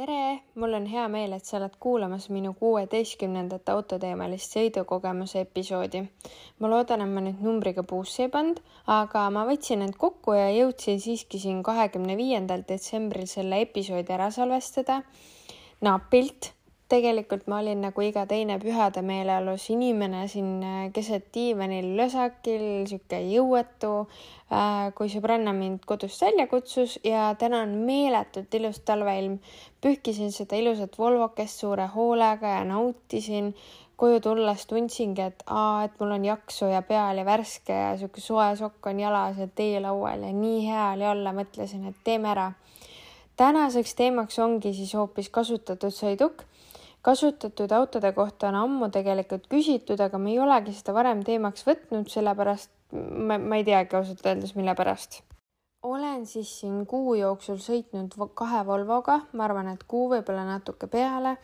tere, mul on hea meel, et sa oled kuulamas minu kuueteistkümnendat autoteemalist sõidukogemuse episoodi. ma loodan, et ma nüüd numbriga puusse ei pannud, aga ma võtsin end kokku ja jõudsin siiski siin kahekümne viiendal detsembril selle episoodi ära salvestada. napilt tegelikult ma olin nagu iga teine pühade meeleolus inimene siin äh, keset diivanil lösakil, sihuke jõuetu, äh, kui sõbranna mind kodust välja kutsus ja täna on meeletult ilus talveilm. pühkisin seda ilusat Volvokest suure hoolega ja nautisin. koju tulles tundsingi, et aa, et mul on jaksu ja peal ja värske ja sihuke soe sokk on jalas ja teelaual ja nii hea oli olla, mõtlesin, et teeme ära tänaseks teemaks ongi siis hoopis kasutatud sõiduk kasutatud autode kohta on ammu tegelikult küsitud, aga me ei olegi seda varem teemaks võtnud, sellepärast ma, ma ei teagi ausalt öeldes, mille pärast. olen siis siin kuu jooksul sõitnud kahe Volvoga, ma arvan, et kuu, võib-olla natuke peale.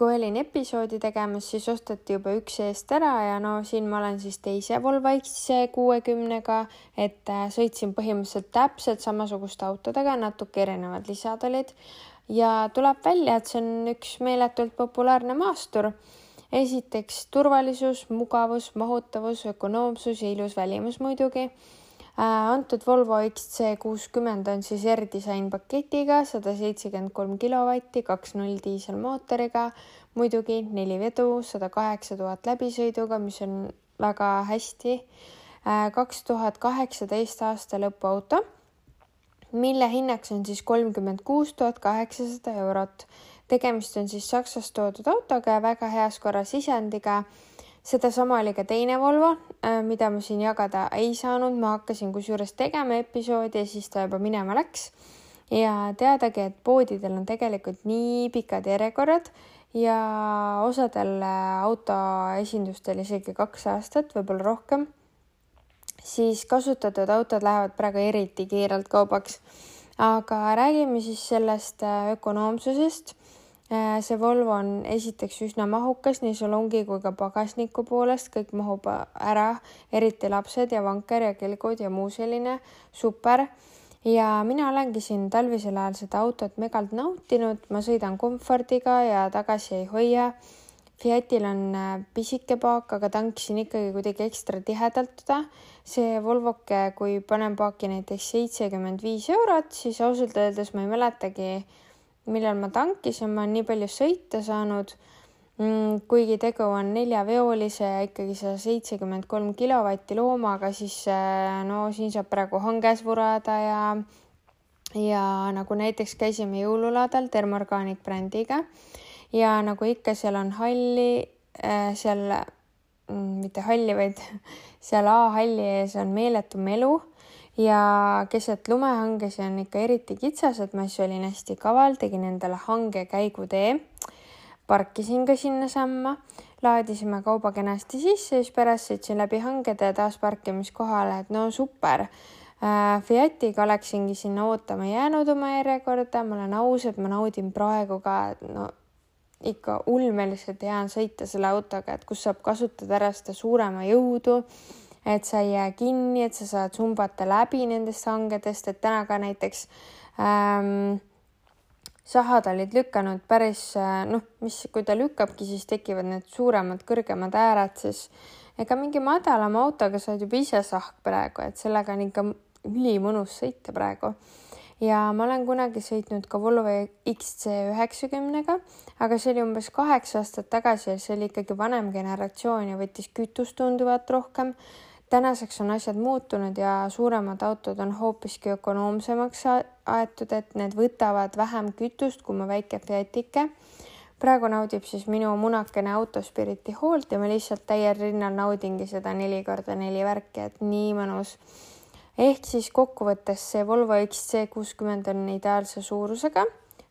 kui olin episoodi tegemas, siis osteti juba üks eest ära ja no siin ma olen siis teise Volvo XC60-ga, et äh, sõitsin põhimõtteliselt täpselt samasuguste autodega, natuke erinevad lisad olid ja tuleb välja, et see on üks meeletult populaarne maastur. esiteks turvalisus, mugavus, mahutavus, ökonoomsus ja ilus välimus muidugi äh,. antud Volvo XC60 on siis R-disain paketiga, sada seitsekümmend kolm kilovatti, kaks null diiselmootoriga, muidugi neli vedu, sada kaheksa tuhat läbisõiduga, mis on väga hästi äh,. kaks tuhat kaheksateist aasta lõpu auto mille hinnaks on siis kolmkümmend kuus tuhat kaheksasada eurot. tegemist on siis Saksast toodud autoga ja väga heas korras sisendiga. sedasama oli ka teine Volvo, äh, mida ma siin jagada ei saanud, ma hakkasin kusjuures tegema episoodi ja siis ta juba minema läks. ja teadagi, et poodidel on tegelikult nii pikad järjekorrad ja osadel autoesindustel isegi kaks aastat, võib-olla rohkem siis kasutatud autod lähevad praegu eriti kiirelt kaubaks. aga räägime siis sellest äh, ökonoomsusest. Äh, see Volvo on esiteks üsna mahukas nii salongi kui ka pagasniku poolest, kõik mahub ära, eriti lapsed ja vanker ja kelgud ja muu selline. Super. Ja mina olengi siin talvisel ajal seda autot megalt nautinud, ma sõidan komfordiga ja tagasi ei hoia Fiatil on äh, pisike paak, aga tankisin ikkagi kuidagi ekstra tihedalt teda. see Volvoke, kui panen paaki näiteks seitsekümmend viis eurot, siis ausalt öeldes ma ei mäletagi, millal ma tankisin, ma olen nii palju sõita saanud mm,. kuigi tegu on neljaveolise ja ikkagi sada seitsekümmend kolm kilovatti loomaga, siis äh, no siin saab praegu hanges vurada ja ja nagu näiteks käisime jõululaadal Thermorganic brändiga ja nagu ikka, seal on halli äh,, seal mm, mitte halli, vaid seal A-halli ees on meeletu melu ja keset lumehangesi on ikka eriti kitsas, et ma siis olin hästi kaval, tegin endale hangekäigutee. parkisin ka sinnasamma, laadisime kauba kenasti sisse, siis pärast sõitsin läbi hangede taas parkimiskohale, et no super äh,. Fiatiga oleksingi sinna ootama jäänud oma järjekorda, ma olen aus, et ma naudin praegu ka no ikka ulmeliselt hea on sõita selle autoga, et kus saab kasutada ära seda suurema jõudu, et sa ei jää kinni, et sa saad sumbata läbi nendest hangedest, et täna ka näiteks ähm, sahad olid lükanud päris noh, mis, kui ta lükkabki, siis tekivad need suuremad, kõrgemad ääred, siis ega mingi madalama autoga saad juba ise sahk praegu, et sellega on ikka ülimõnus sõita praegu ja ma olen kunagi sõitnud ka Volvo XC90-ga, aga see oli umbes kaheksa aastat tagasi ja see oli ikkagi vanem generatsioon ja võttis kütust tunduvalt rohkem. tänaseks on asjad muutunud ja suuremad autod on hoopiski ökonoomsemaks aetud, et need võtavad vähem kütust kui mu väike Fiatike. praegu naudib siis minu munakene autospiriti hoolt ja ma lihtsalt täiel rinnal naudingi seda neli korda neli värki, et nii mõnus ehk siis kokkuvõttes see Volvo XC60 on ideaalse suurusega.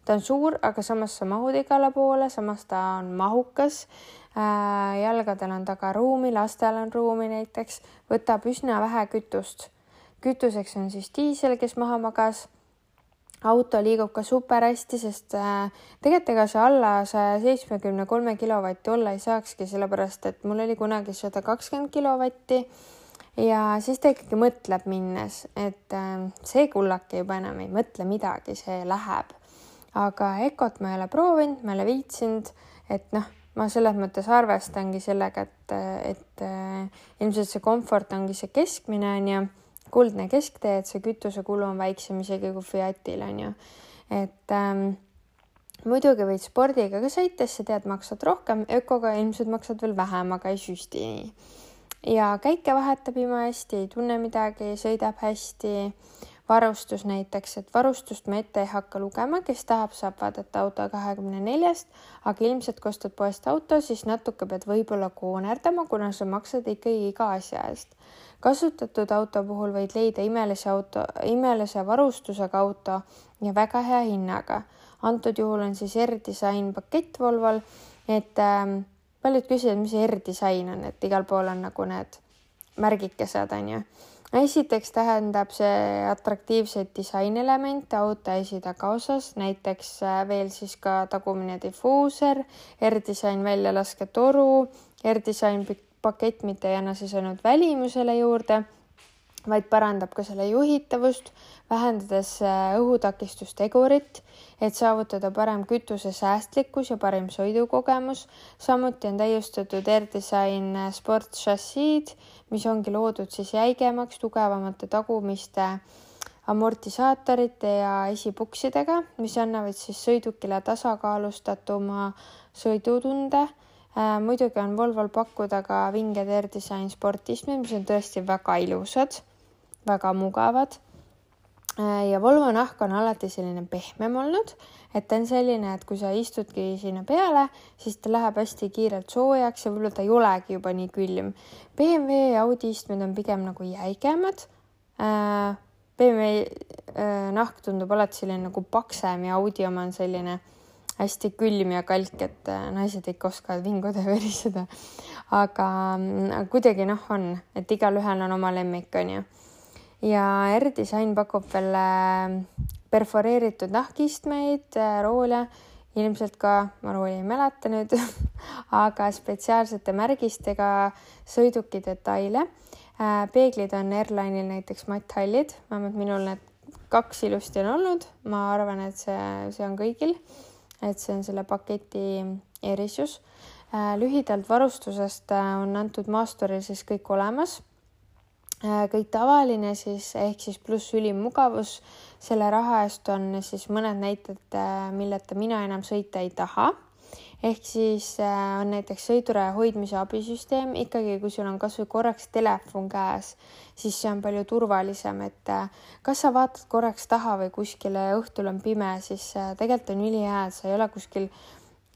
ta on suur, aga samas sa mahud igale poole, samas ta on mahukas äh,. jalgadel on taga ruumi, lastel on ruumi näiteks, võtab üsna vähe kütust. kütuseks on siis diisel, kes maha magas auto liigub ka super hästi, sest äh, tegelikult ega see alla saja seitsmekümne kolme kilovatti olla ei saakski, sellepärast et mul oli kunagi sada kakskümmend kilovatti ja siis ta ikkagi mõtleb minnes, et äh, see kullake juba enam ei mõtle midagi, see läheb. aga Ecot ma ei ole proovinud, ma ei ole viitsinud, et noh, ma selles mõttes arvestangi sellega, et, et äh, ilmselt see komfort ongi see keskmine on ju, kuldne kesktee, et see kütusekulu on väiksem isegi kui Fiatil on ju, et ähm, muidugi võid spordiga ka sõites, sa tead, maksad rohkem, ökoga ilmselt maksad veel vähem, aga ei süsti nii. Ja käike vahetab jumala hästi, ei tunne midagi, sõidab hästi varustus näiteks, et varustust ma ette ei hakka lugema, kes tahab, saab vaadata auto kahekümne neljast, aga ilmselt kui ostad poest auto, siis natuke pead võib-olla koonerdama, kuna sa maksad ikkagi iga asja eest. kasutatud auto puhul võid leida imelise auto, imelise varustusega auto ja väga hea hinnaga. antud juhul on siis R-disain pakett Volvol, et äh, paljud küsivad, mis see R-disain on, et igal pool on nagu need märgikesed, on ju. Esiteks tähendab see atraktiivseid disainelemente auto esitagaosas, näiteks äh, veel siis ka tagumine difuuser, R-disain väljalasketoru, R-disain pakett mitte ei anna siis ainult välimusele juurde vaid parandab ka selle juhitavust, vähendades äh, õhutakistustegurit, et saavutada parem kütusesäästlikkus ja parem sõidukogemus. samuti on täiustatud AirDesign äh, sportšassiid, mis ongi loodud siis jäigemaks, tugevamate tagumiste amortisaatorite ja esipuksidega, mis annavad siis sõidukile tasakaalustatuma sõidutunde äh, muidugi on Volvol pakkuda ka vinged AirDesign sportismid, mis on tõesti väga ilusad väga mugavad. Äh, ja Volvo nahk on alati selline pehmem olnud, et ta on selline, et kui sa istudki sinna peale, siis ta läheb hästi kiirelt soojaks ja võib-olla ta ei olegi juba nii külm. BMW ja Audi istmed on pigem nagu jäigemad. Äh, BMW äh, nahk tundub alati selline nagu paksem ja Audi oma on selline hästi külm ja kalk, et naised ikka oskavad vinguda ja veriseda. aga kuidagi noh, on, et igalühel on oma lemmik, onju ja R-disain pakub veel äh, perforeeritud nahkistmeid, äh, roole, ilmselt ka, ma rooli ei mäleta nüüd aga spetsiaalsete märgistega sõiduki detaile. Äh, peeglid on Airline'il näiteks matthallid, vähemalt minul need kaks ilusti on olnud, ma arvan, et see, see on kõigil, et see on selle paketi erisus. lühidalt varustusest on antud maasturil siis kõik olemas. Äh, kõik tavaline siis ehk siis pluss ülim mugavus. selle raha eest on siis mõned näited, äh, milleta mina enam sõita ei taha. ehk siis äh, on näiteks sõiduraja hoidmise abisüsteem, ikkagi kui sul on kasvõi korraks telefon käes, siis see on palju turvalisem, et kas sa vaatad korraks taha või kuskile ja õhtul on pime, siis tegelikult on ülihea, et sa ei ole kuskil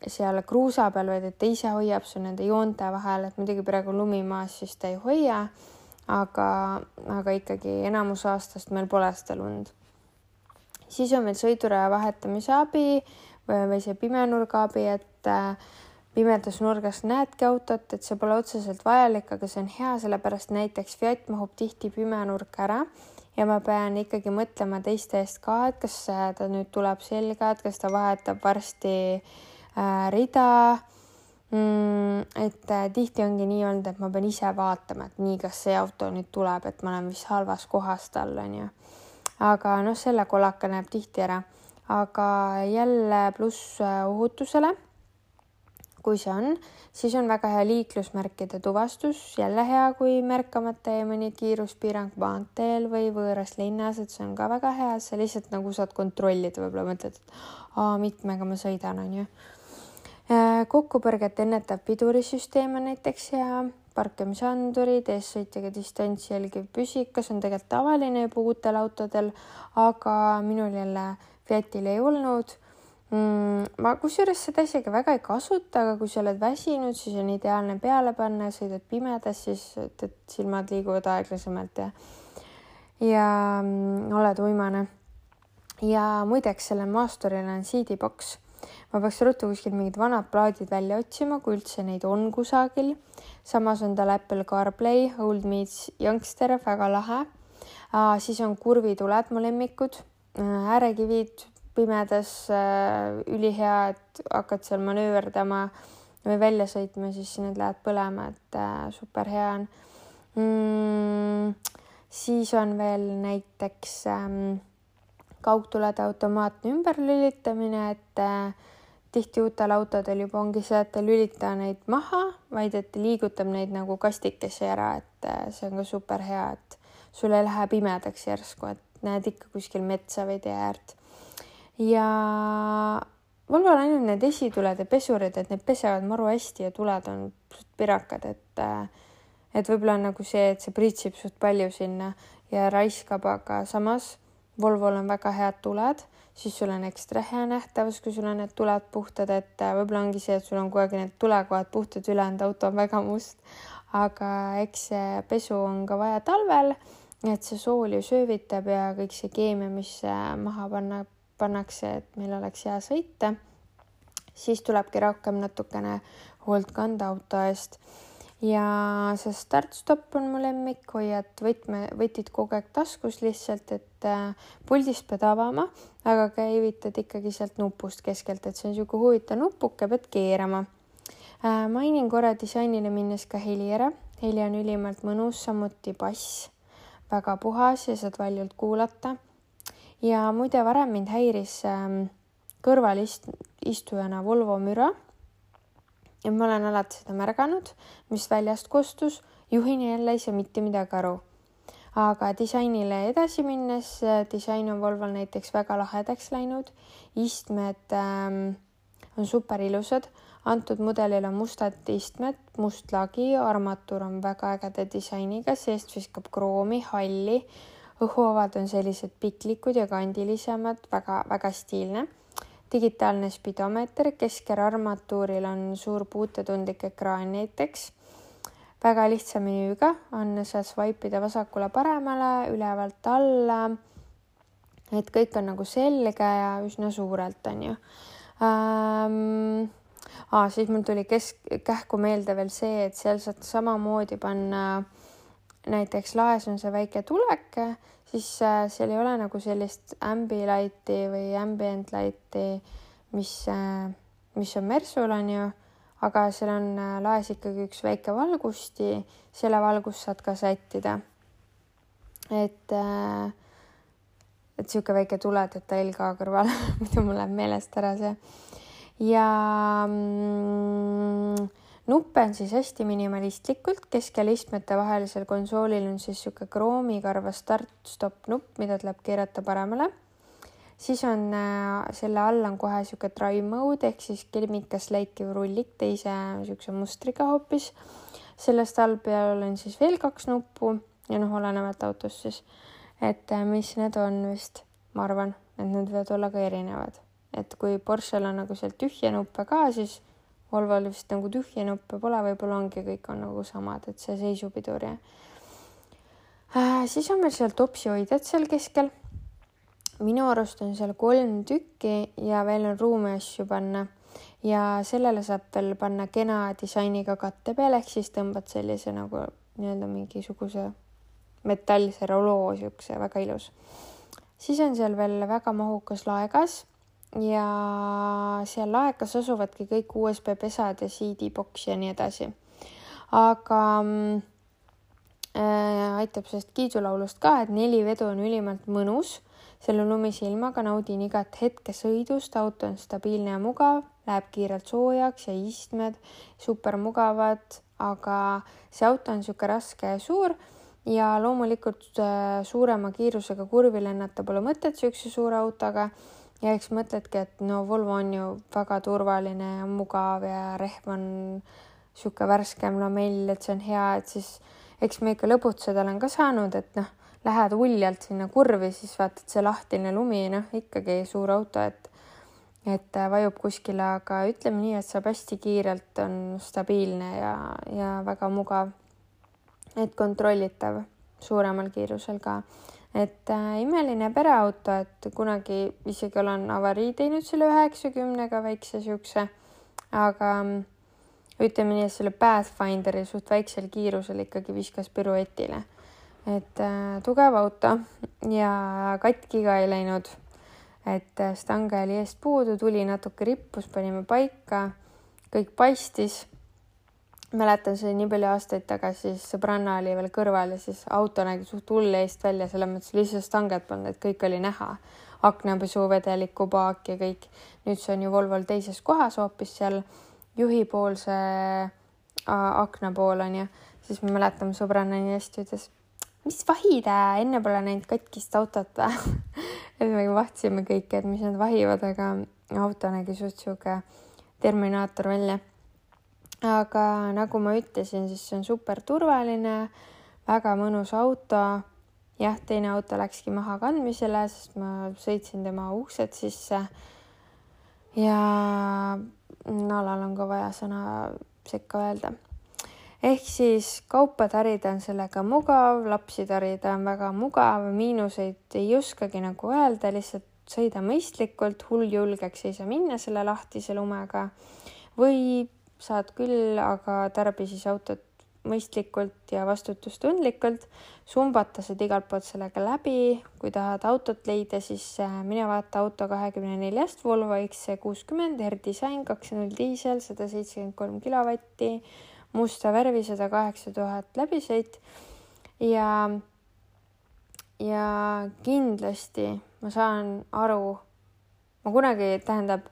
seal kruusa peal, vaid et ta ise hoiab su nende joonte vahel, et muidugi praegu lumi maas, siis ta ei hoia aga, aga ikkagi enamus aastast meil pole seda lund. siis on veel sõiduraja vahetamise abi või, või see pimenurga abi, et äh, pimedas nurgas näedki autot, et see pole otseselt vajalik, aga see on hea, sellepärast näiteks Fiat mahub tihti pimenurka ära ja ma pean ikkagi mõtlema teiste eest ka, et kas ta nüüd tuleb selga, et kas ta vahetab varsti äh, rida mm,? et äh, tihti ongi nii olnud, et ma pean ise vaatama, et nii, kas see auto nüüd tuleb, et ma olen vist halvas kohas tal onju. aga noh, selle kolaka näeb tihti ära, aga jälle pluss äh, ohutusele. kui see on, siis on väga hea liiklusmärkide tuvastus, jälle hea, kui märkamata jäi mõni kiiruspiirang maanteel või võõras linnas, et see on ka väga hea, sa lihtsalt nagu saad kontrollida, võib-olla mõtled, et aa, mitmega ma sõidan, onju kokkupõrget ennetav pidurisüsteem on näiteks hea, parkimisandurid, eessõitjaga distantsi jälgiv püsikas on tegelikult tavaline juba uutel autodel, aga minul jälle Fiatil ei olnud mm,. ma kusjuures seda isegi väga ei kasuta, aga kui sa oled väsinud, siis on ideaalne peale panna ja sõidad pimedas, siis et silmad liiguvad aeglasemalt ja ja mm, oled uimane. ja muideks, sellel maasturil on CD-boks ma peaks ruttu kuskilt mingid vanad plaadid välja otsima, kui üldse neid on kusagil. samas on tal Apple CarPlay, Old Meets Youngster, väga lahe. siis on kurvituled mu lemmikud, äh, äärekivid pimedas, äh, ülihea, et hakkad seal manööverdama või välja sõitma, siis need lähevad põlema, et äh, super hea on mm,. siis on veel näiteks ähm, kaugtulede automaatne ümberlülitamine, et äh, tihti uutel autodel juba ongi see, et ei lülita neid maha, vaid et liigutab neid nagu kastikesse ära, et äh, see on ka super hea, et sul ei lähe pimedaks järsku, et näed ikka kuskil metsa või tee äärt. ja Volval ainult need esitulede pesurid, et need pesevad maru hästi ja tuled on pirakad, et äh, et võib-olla on nagu see, et see pritsib suht palju sinna ja raiskab, aga samas Volvol on väga head tuled, siis sul on ekstra hea nähtavus, kui sul on need tuled puhtad, et äh, võib-olla ongi see, et sul on kogu aeg need tulekohad puhtad, ülejäänud auto on väga must. aga eks see pesu on ka vaja talvel, et see sool ju söövitab ja kõik see keemia, mis äh, maha panna, pannakse, et meil oleks hea sõita. siis tulebki rohkem natukene hoolt kanda auto eest ja see start-stopp on mu lemmik, hoiad võtme, võtid kogu aeg taskus lihtsalt, et äh, puldist pead avama, aga käivitad ikkagi sealt nupust keskelt, et see on niisugune huvitav nupuke, pead keerama äh,. mainin korra disainile minnes ka heli ära, heli on ülimalt mõnus, samuti bass, väga puhas ja saad valjult kuulata. ja muide, varem mind häiris äh, kõrvalistujana Volvo müra ja ma olen alati seda märganud, mis väljast kostus, juhin jälle ei saa mitte midagi aru. aga disainile edasi minnes, disain on Volval näiteks väga lahedaks läinud, istmed ähm, on super ilusad, antud mudelil on mustad istmed, must lagi, armatuur on väga ägeda disainiga, seest viskab kroomi, halli, õhuovad on sellised piklikud ja kandilisemad väga,, väga-väga stiilne digitaalne spidomeeter, keskel armatuuril on suur puutetundlik ekraan näiteks. väga lihtsa menüüga on, saad swipe ida vasakule-paremale, ülevalt alla. et kõik on nagu selge ja üsna suurelt on ju ähm,. Ah, siis mul tuli kesk, kähku meelde veel see, et seal saad samamoodi panna näiteks laes on see väike tuleke siis äh, seal ei ole nagu sellist ambilighti või ambient light'i, mis, äh, mis on Mersul on ju, aga seal on äh, laes ikkagi üks väike valgusti, selle valgust saad ka sättida. et, et sihuke väike tuledetail ka kõrval muidu mul läheb meelest ära see. ja mm, nuppe on siis hästi minimalistlikult, keskel istmete vahelisel konsoolil on siis niisugune kroomikarva start-stop nupp, mida tuleb keerata paremale. siis on äh, selle all on kohe niisugune dry mode ehk siis kelmikas läikiv rullik teise niisuguse mustriga hoopis. sellest allpeal on siis veel kaks nuppu ja noh, olenevalt autost siis, et äh, mis need on vist, ma arvan, et need võivad olla ka erinevad, et kui Porsche'l on nagu seal tühje nuppe ka, siis Volval vist nagu tühje nuppe pole, võib-olla ongi, kõik on nagu samad, et see seisupidur ja äh, siis on meil seal topsihoidjad seal keskel. minu arust on seal kolm tükki ja veel on ruumi asju panna ja sellele saab veel panna kena disainiga katte peale, ehk siis tõmbad sellise nagu nii-öelda mingisuguse metallse roloo, siukse väga ilus. siis on seal veel väga mahukas laegas ja seal laekas asuvadki kõik USB pesad ja CD-boks ja nii edasi. aga äh, aitab sellest kiidulaulust ka, et neli vedu on ülimalt mõnus. selle lumise ilmaga naudin igat hetke sõidust, auto on stabiilne ja mugav, läheb kiirelt soojaks ja istmed super mugavad, aga see auto on niisugune raske ja suur ja loomulikult äh, suurema kiirusega kurvi lennata pole mõtet niisuguse suure autoga ja eks mõtledki, et no Volvo on ju väga turvaline ja mugav ja rehv on niisugune värskem lamell, et see on hea, et siis eks me ikka lõbutseda olen ka saanud, et noh, lähed uljalt sinna kurvi, siis vaatad see lahtine lumi, noh ikkagi suur auto, et et vajub kuskile, aga ütleme nii, et saab hästi kiirelt, on stabiilne ja, ja väga mugav. et kontrollitav suuremal kiirusel ka et äh, imeline pereauto, et kunagi isegi olen avarii teinud selle üheksakümnega väikse siukse, aga mm, ütleme nii, et selle Pathfinderi suht väiksel kiirusel ikkagi viskas piruetile. et äh, tugev auto ja katki ka ei läinud. et äh, stange oli eest puudu, tuli natuke rippus, panime paika, kõik paistis mäletan, see oli nii palju aastaid tagasi, siis sõbranna oli veel kõrval ja siis auto nägi suht hull eest välja, selles mõttes lihtsalt stanged polnud, et kõik oli näha. aknapesuvedeliku paak ja kõik. nüüd see on ju Volvol teises kohas hoopis seal juhipoolse akna pool on ju, siis ma mäletan, mu sõbranna nii hästi ütles, mis vahid, enne pole näinud katkist autot või et me vahtisime kõike, et mis nad vahivad, aga auto nägi suht sihuke terminaator välja. Aga nagu ma ütlesin, siis see on super turvaline, väga mõnus auto. jah, teine auto läkski maha kandmisele, sest ma sõitsin tema uksed sisse. ja Nalal on ka vaja sõna sekka öelda ehk siis kaupa tarida on sellega mugav, lapsi tarida on väga mugav, miinuseid ei oskagi nagu öelda, lihtsalt sõida mõistlikult, hulljulgeks ei saa minna selle lahtise lumega või saad küll, aga tarbi siis autot mõistlikult ja vastutustundlikult. sumbata saad igalt poolt sellega läbi, kui tahad autot leida, siis äh, mine vaata auto kahekümne neljast Volvo XC60 R-disain kaks null diisel, sada seitsekümmend kolm kilovatti musta värvi, sada kaheksa tuhat läbisõit ja, ja kindlasti ma saan aru, ma kunagi, tähendab,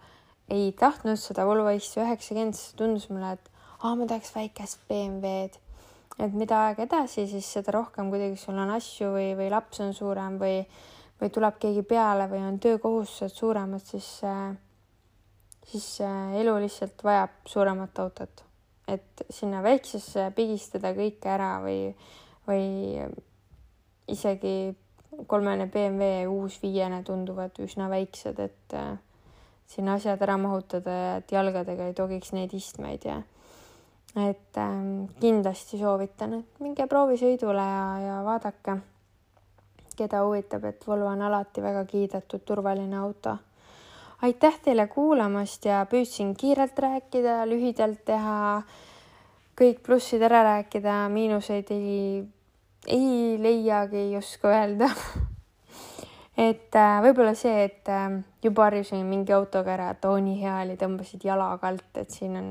ei tahtnud seda Volvo X90, sest tundus mulle, et aa, ma tahaks väikest BMW-d. et mida aeg edasi, siis seda rohkem kuidagi sul on asju või, või laps on suurem või, või tuleb keegi peale või on töökohustused suuremad, siis, siis elu lihtsalt vajab suuremat autot et sinna väiksesse pigistada kõike ära või, või isegi kolmene BMW uus viiene tunduvad üsna väiksed, et äh, sinna asjad ära mahutada ja et jalgadega ei togiks neid istmeid ja et äh, kindlasti soovitan, et minge proovisõidule ja, ja vaadake, keda huvitab, et Volvo on alati väga kiidetud turvaline auto. Aitäh teile kuulamast ja püüdsin kiirelt rääkida, lühidalt teha, kõik plussid ära rääkida, miinuseid ei, ei leiagi, ei oska öelda et äh, võib-olla see, et äh, juba harjusime mingi autoga ära, et oo nii hea oli, tõmbasid jalaga alt, et siin on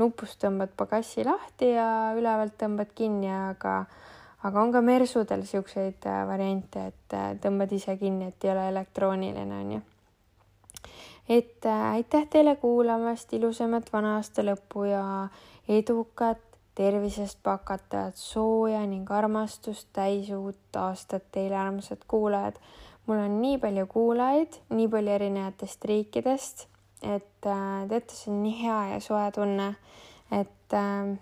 nupust tõmbad pagassi lahti ja ülevalt tõmbad kinni, aga aga on ka mersudel siukseid äh, variante, et äh, tõmbad ise kinni, et ei ole elektrooniline, onju et äh, aitäh teile kuulamast, ilusamat vana aasta lõppu ja edukat, tervisest pakatavat sooja ning armastust täis uut aastat teile, armsad kuulajad. Mul on nii palju kuulajaid, nii palju erinevatest riikidest, et äh, teate, see on nii hea ja soe tunne, et äh,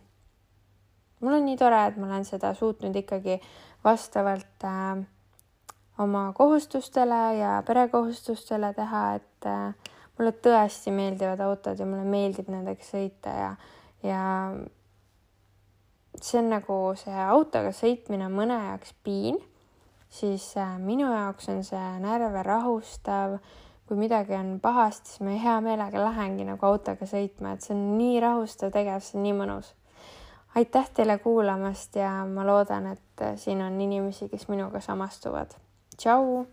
mul on nii tore, et ma olen seda suutnud ikkagi vastavalt äh, oma kohustustele ja perekohustustele teha, et äh, mulle tõesti meeldivad autod ja mulle meeldib nendega sõita ja, ja see on nagu see autoga sõitmine on mõne jaoks piin, siis äh, minu jaoks on see närve rahustav. kui midagi on pahasti, siis ma hea meelega lähengi nagu autoga sõitma, et see on nii rahustav tegevus, see on nii mõnus. aitäh teile kuulamast ja ma loodan, et äh, siin on inimesi, kes minuga samastuvad tšau